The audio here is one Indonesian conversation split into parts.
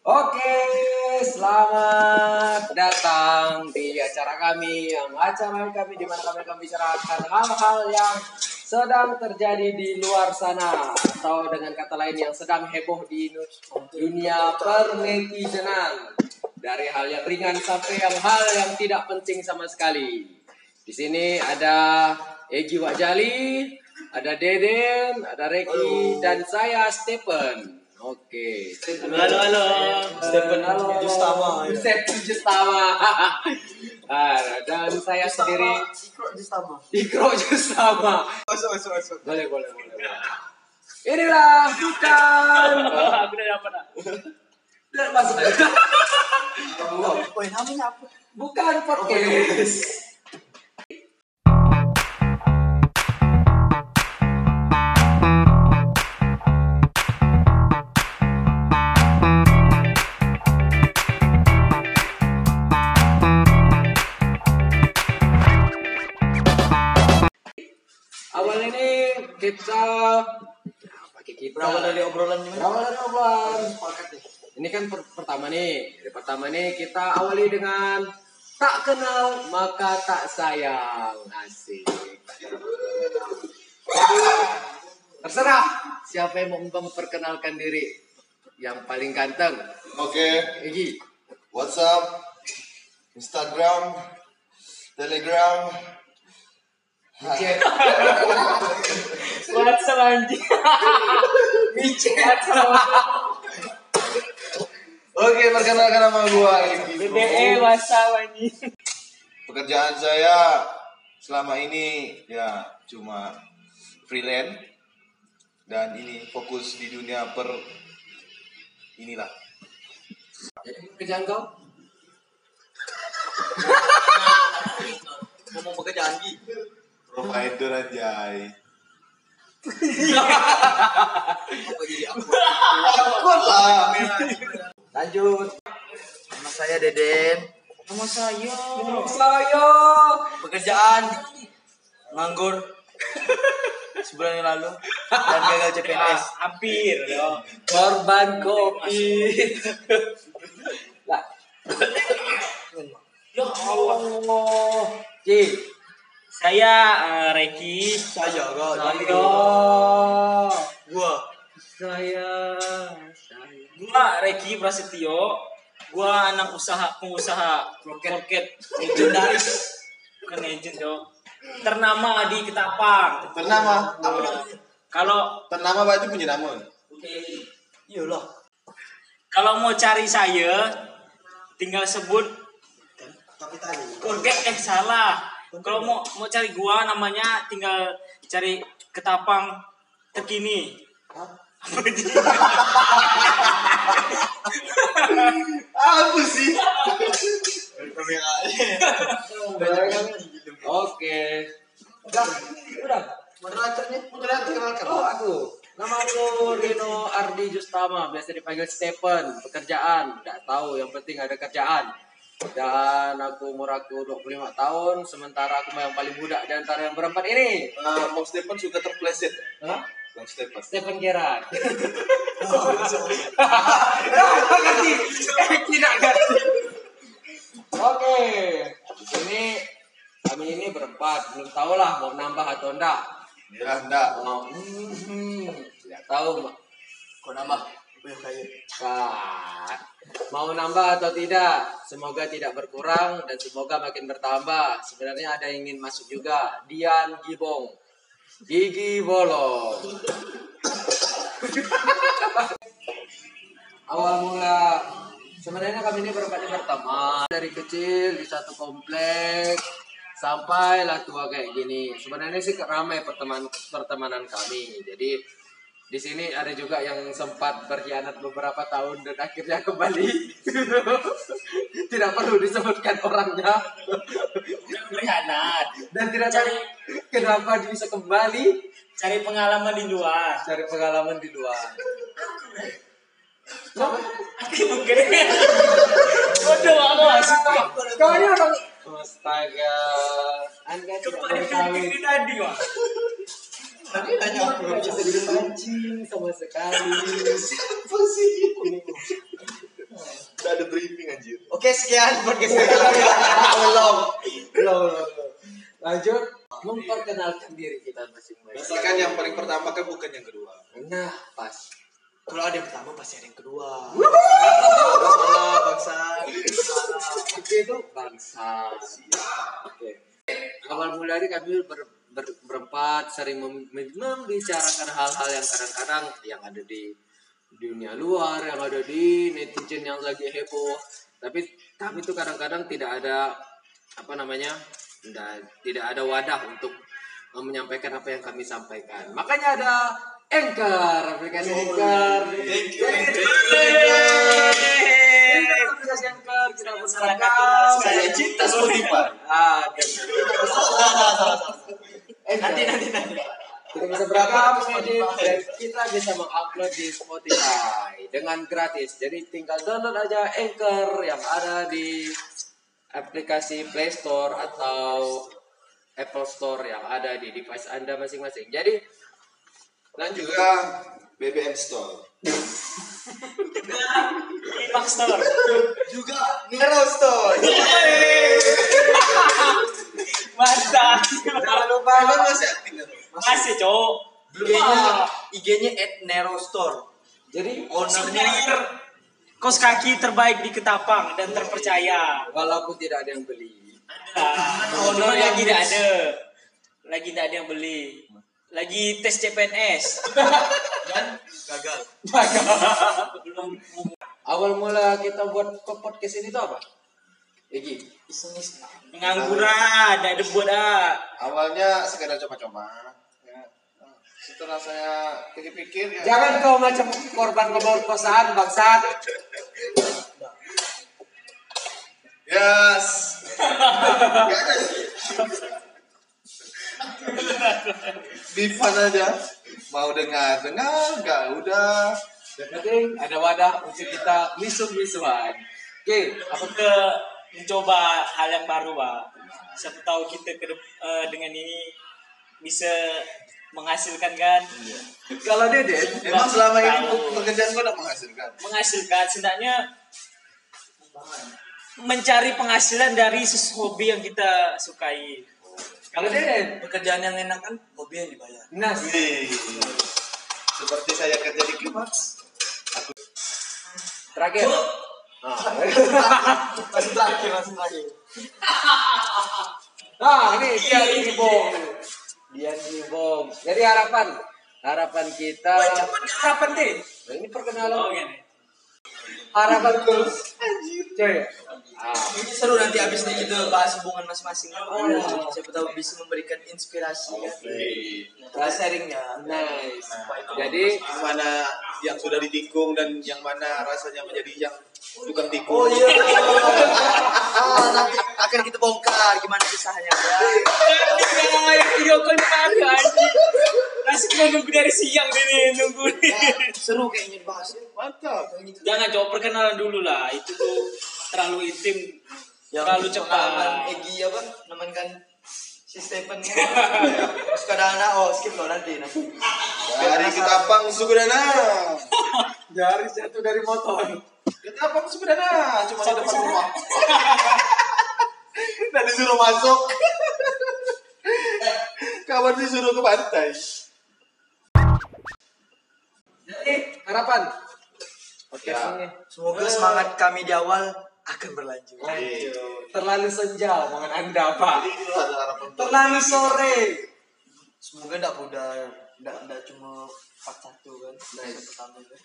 Oke, selamat datang di acara kami yang acara kami di mana kami akan bicarakan hal-hal yang sedang terjadi di luar sana atau dengan kata lain yang sedang heboh di dunia pernetizenan dari hal yang ringan sampai yang hal yang tidak penting sama sekali. Di sini ada Egi Wajali, ada Deden, ada Reki, dan saya Stephen. Oke. Halo, halo, halo. Stephen halo. Justama, ya. Stephen Justama. Ah, dan saya sendiri Ikro Justama. Ikro Justama. Masuk, masuk, masuk. Boleh, boleh, boleh. boleh. Inilah bukan. Aku udah dapat. ah. Udah masuk aja. Poin namanya apa? Bukan podcast. Kita ya, pakai kita. Berawal dari obrolan ini. Berawal dari obrolan. Ini kan per- pertama nih. Dari pertama nih kita awali dengan tak kenal maka tak sayang. Asik. Terserah siapa yang mau memperkenalkan diri. Yang paling ganteng. Oke, Egi. WhatsApp, Instagram, Telegram. Cek. WhatsApp anjing. Oke, perkenalkan nama gua. BBE WhatsApp anjing. Pekerjaan saya selama ini ya cuma freelance dan ini fokus di dunia per inilah. Jadi kerjaan kau? Ngomong pekerjaan Gi. Provider aja. Jadi? Akun lah. Lanjut. Nama saya Deden. Nama saya. Saya. Pekerjaan nganggur sebulan yang lalu dan gagal CPNS. Hampir. yo. Korban kopi. lah. Ya Allah. Ci. Saya eh, Reki. Saya kok. Saya. Gua. Saya. Saya. Gua Reki Prasetyo. Gua anak usaha pengusaha roket legendaris. Bukan legend yo. Ternama di Ketapang. Ternama. Apa namanya? Kalau Ternama berarti punya nama. Iyalah. kalau mau cari saya tinggal sebut Tapi tadi. Oke, eh salah. Kalau mau mau cari gua namanya tinggal cari ketapang terkini. Apa sih? Oke. Udah, udah. Moderatornya, moderator kenalkan. Oh, aku. Nama aku Rino Ardi Justama, biasa dipanggil Stephen. Pekerjaan, nggak tahu, yang penting ada kerjaan. Dan aku umur aku 25 tahun, sementara aku yang paling muda di antara yang berempat ini. Uh, Bang Stephen suka terpleset. Hah? Bang Stephen. Stephen Gerard. ganti, tidak ganti. Oke, di sini kami ini berempat, belum tahu lah mau nambah atau enggak. Ya, enggak. Mau, hmm, tidak tahu. Mak. Kau nama. Mau nambah atau tidak? Semoga tidak berkurang dan semoga makin bertambah. Sebenarnya ada yang ingin masuk juga. Dian Gibong, Gigi Bolong. Awal mula sebenarnya kami ini berempat berteman dari kecil di satu komplek sampailah tua kayak gini. Sebenarnya sih ramai pertemanan kami. Jadi di sini ada juga yang sempat berkhianat beberapa tahun dan akhirnya kembali. tidak perlu disebutkan orangnya Berkhianat. dan tidak tahu kenapa dia bisa kembali Cari pengalaman di luar. cari pengalaman di luar. Aku mungkin. Bodoh aku masih. Kau ini orang Astaga. Anda tidak definisi tadi, Wak. Tadi nanya apa? Tidak bisa dipancing sama sekali. Apa sih? briefing anjir. Oke, sekian podcast kita. Belum. Belum. Lanjut memperkenalkan diri kita masing-masing. Misalkan yang paling pertama kan bukan yang kedua. Nah, pas. Kalau ada yang pertama pasti ada yang kedua. Salah, bangsa. Itu bangsa. Oke. Awal mulanya kami ber, ber- berempat sering mem- membicarakan hal-hal yang kadang-kadang yang ada di dunia luar, yang ada di netizen yang lagi heboh. Tapi kami tuh kadang-kadang tidak ada apa namanya, tidak, tidak ada wadah untuk menyampaikan apa yang kami sampaikan. Makanya ada Anchor, aplikasi Anchor. Thank you. Anchor, aplikasi Anchor, kita. Saya cinta Spotify. Ah, dan Nanti, nanti, nanti. kita bisa dan kita bisa mengupload di Spotify dengan gratis. Jadi tinggal download aja Anchor yang ada di aplikasi Play Store atau Apple Store yang ada di device Anda masing-masing. Jadi lanjut Juga BBM Store. Max Store. Juga Nero Store. Mantap. Jangan lupa Emang masih aktif kan? Masih, Cok. IG-nya IG-nya at Nero Store. jadi Ownernya Kos kaki terbaik di Ketapang dan terpercaya. walaupun tidak ada yang beli. Nah, cuma lagi tidak ada. Lagi tidak ada yang beli. Lagi tes CPNS. dan gagal. Belum Awal mula kita buat podcast ini tuh apa? Egi. Iseng-iseng. pengangguran, tidak ada buat ah. Awalnya sekedar coba-coba. Ya. Setelah saya pikir-pikir ya. Jangan kau macam korban pemerkosaan bangsat. Yes. Ada. Fun aja. Mau dengar dengar, nggak udah. Yang penting ada wadah untuk kita misuh-misuhan. Oke, Aku ke mencoba hal yang baru, Pak. Siapa tahu kita ke eh, dengan ini bisa menghasilkan kan? kalau Deden, Emang selama ini pekerjaan gua udah menghasilkan. menghasilkan setidaknya mencari penghasilan dari hobi yang kita sukai. kalau Deden, Pekerjaan yang enak kan hobi yang dibayar. Nas, Wih. Seperti saya kerja di Kimax. terakhir. Masih terakhir, masih terakhir. Nah, ini dia ini bong. Dia ini bong. Jadi harapan, harapan kita. Kapan deh? Nah, ini perkenalan. Oh, gini. Harapan terus. Cuy. Ah, Ini seru nanti abis ini kita bahas hubungan masing-masing. Siapa tahu bisa memberikan inspirasi kan. Kita sharingnya. nice. Jadi Yang mana yang sudah ditikung dan yang mana rasanya menjadi yang tukang tikung. Oh iya. ah, nanti akan kita bongkar gimana kisahnya ya. Jangan video call anjing. Masih kita nunggu dari siang ini nunggu nih. Seru kayaknya dibahas. Mantap. Jangan coba perkenalan dulu lah. Itu tuh terlalu intim. terlalu pengalaman cepat. Egi apa nemen kan si Stephen suka dana oh skip loh nanti nanti Dari Ketapang Sugudana. jari jatuh dari motor. Ketapang Sugudana. Cuma di depan rumah. Dan disuruh masuk. Kawan disuruh ke pantai. Jadi harapan. Oke, Ya. ini. semoga semangat kami di awal akan berlanjut Terlalu senja omongan Anda, Pak. Terlalu sore. semoga tidak pudar tidak tidak cuma part satu kan episode pertama kan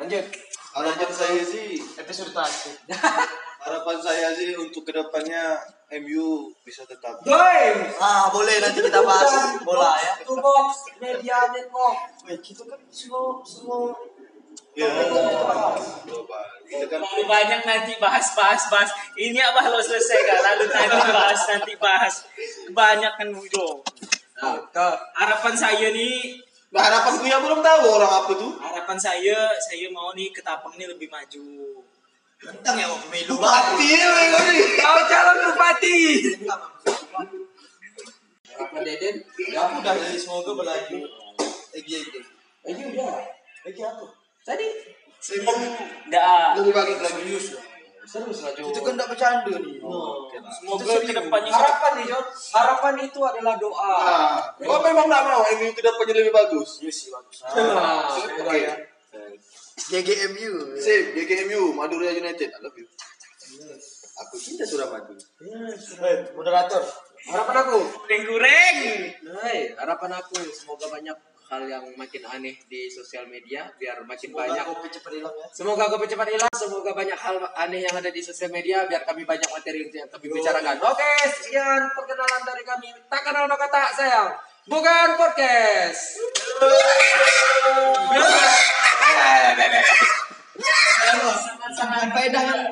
Lanjut. Harapan saya sih, episode terakhir harapan saya sih untuk ke depannya MU bisa tetap. Goy. ah boleh nanti kita bahas bola ya Itu box media network. Wih, kita kan semua semua Ya, kan Terlalu banyak nanti bahas bahas bahas. Ini apa lo selesai kan? Lalu nanti bahas nanti bahas. Banyak kan Budo. Nah, Harapan saya nih Nah, harapan gue yang belum tahu orang apa tuh. harapan saya saya mau nih ketapang ini lebih maju tentang ya mau pemilu Mati ya, kau calon bupati. Harapan Deden? ya udah jadi semoga berlanjut Egi Egi Ini udah. Egi apa Tadi Nggak Lebih bagus lagi. serius ya Serius lah. Itu kan enggak bercanda nih. Oh. Semoga ke depannya Harapan nih, Jo. Harapan itu adalah doa. Ah, kau memang nggak mau MU ke depannya lebih bagus. Iya sih bagus. Nah, semoga Oke. ya. GGMU. Sip, GGMU, Madura United. I love you. Aku cinta Suramadu. Eh, moderator. Harapan aku. goreng-goreng. Hai, harapan aku semoga banyak hal yang makin aneh di sosial media biar makin semoga banyak kopi cepat ilang, ya. semoga kopi cepat hilang semoga banyak hal aneh yang ada di sosial media biar kami banyak materi yang kami bicarakan oke okay, sekian perkenalan dari kami tak kenal maka tak sayang bukan podcast sampai dengan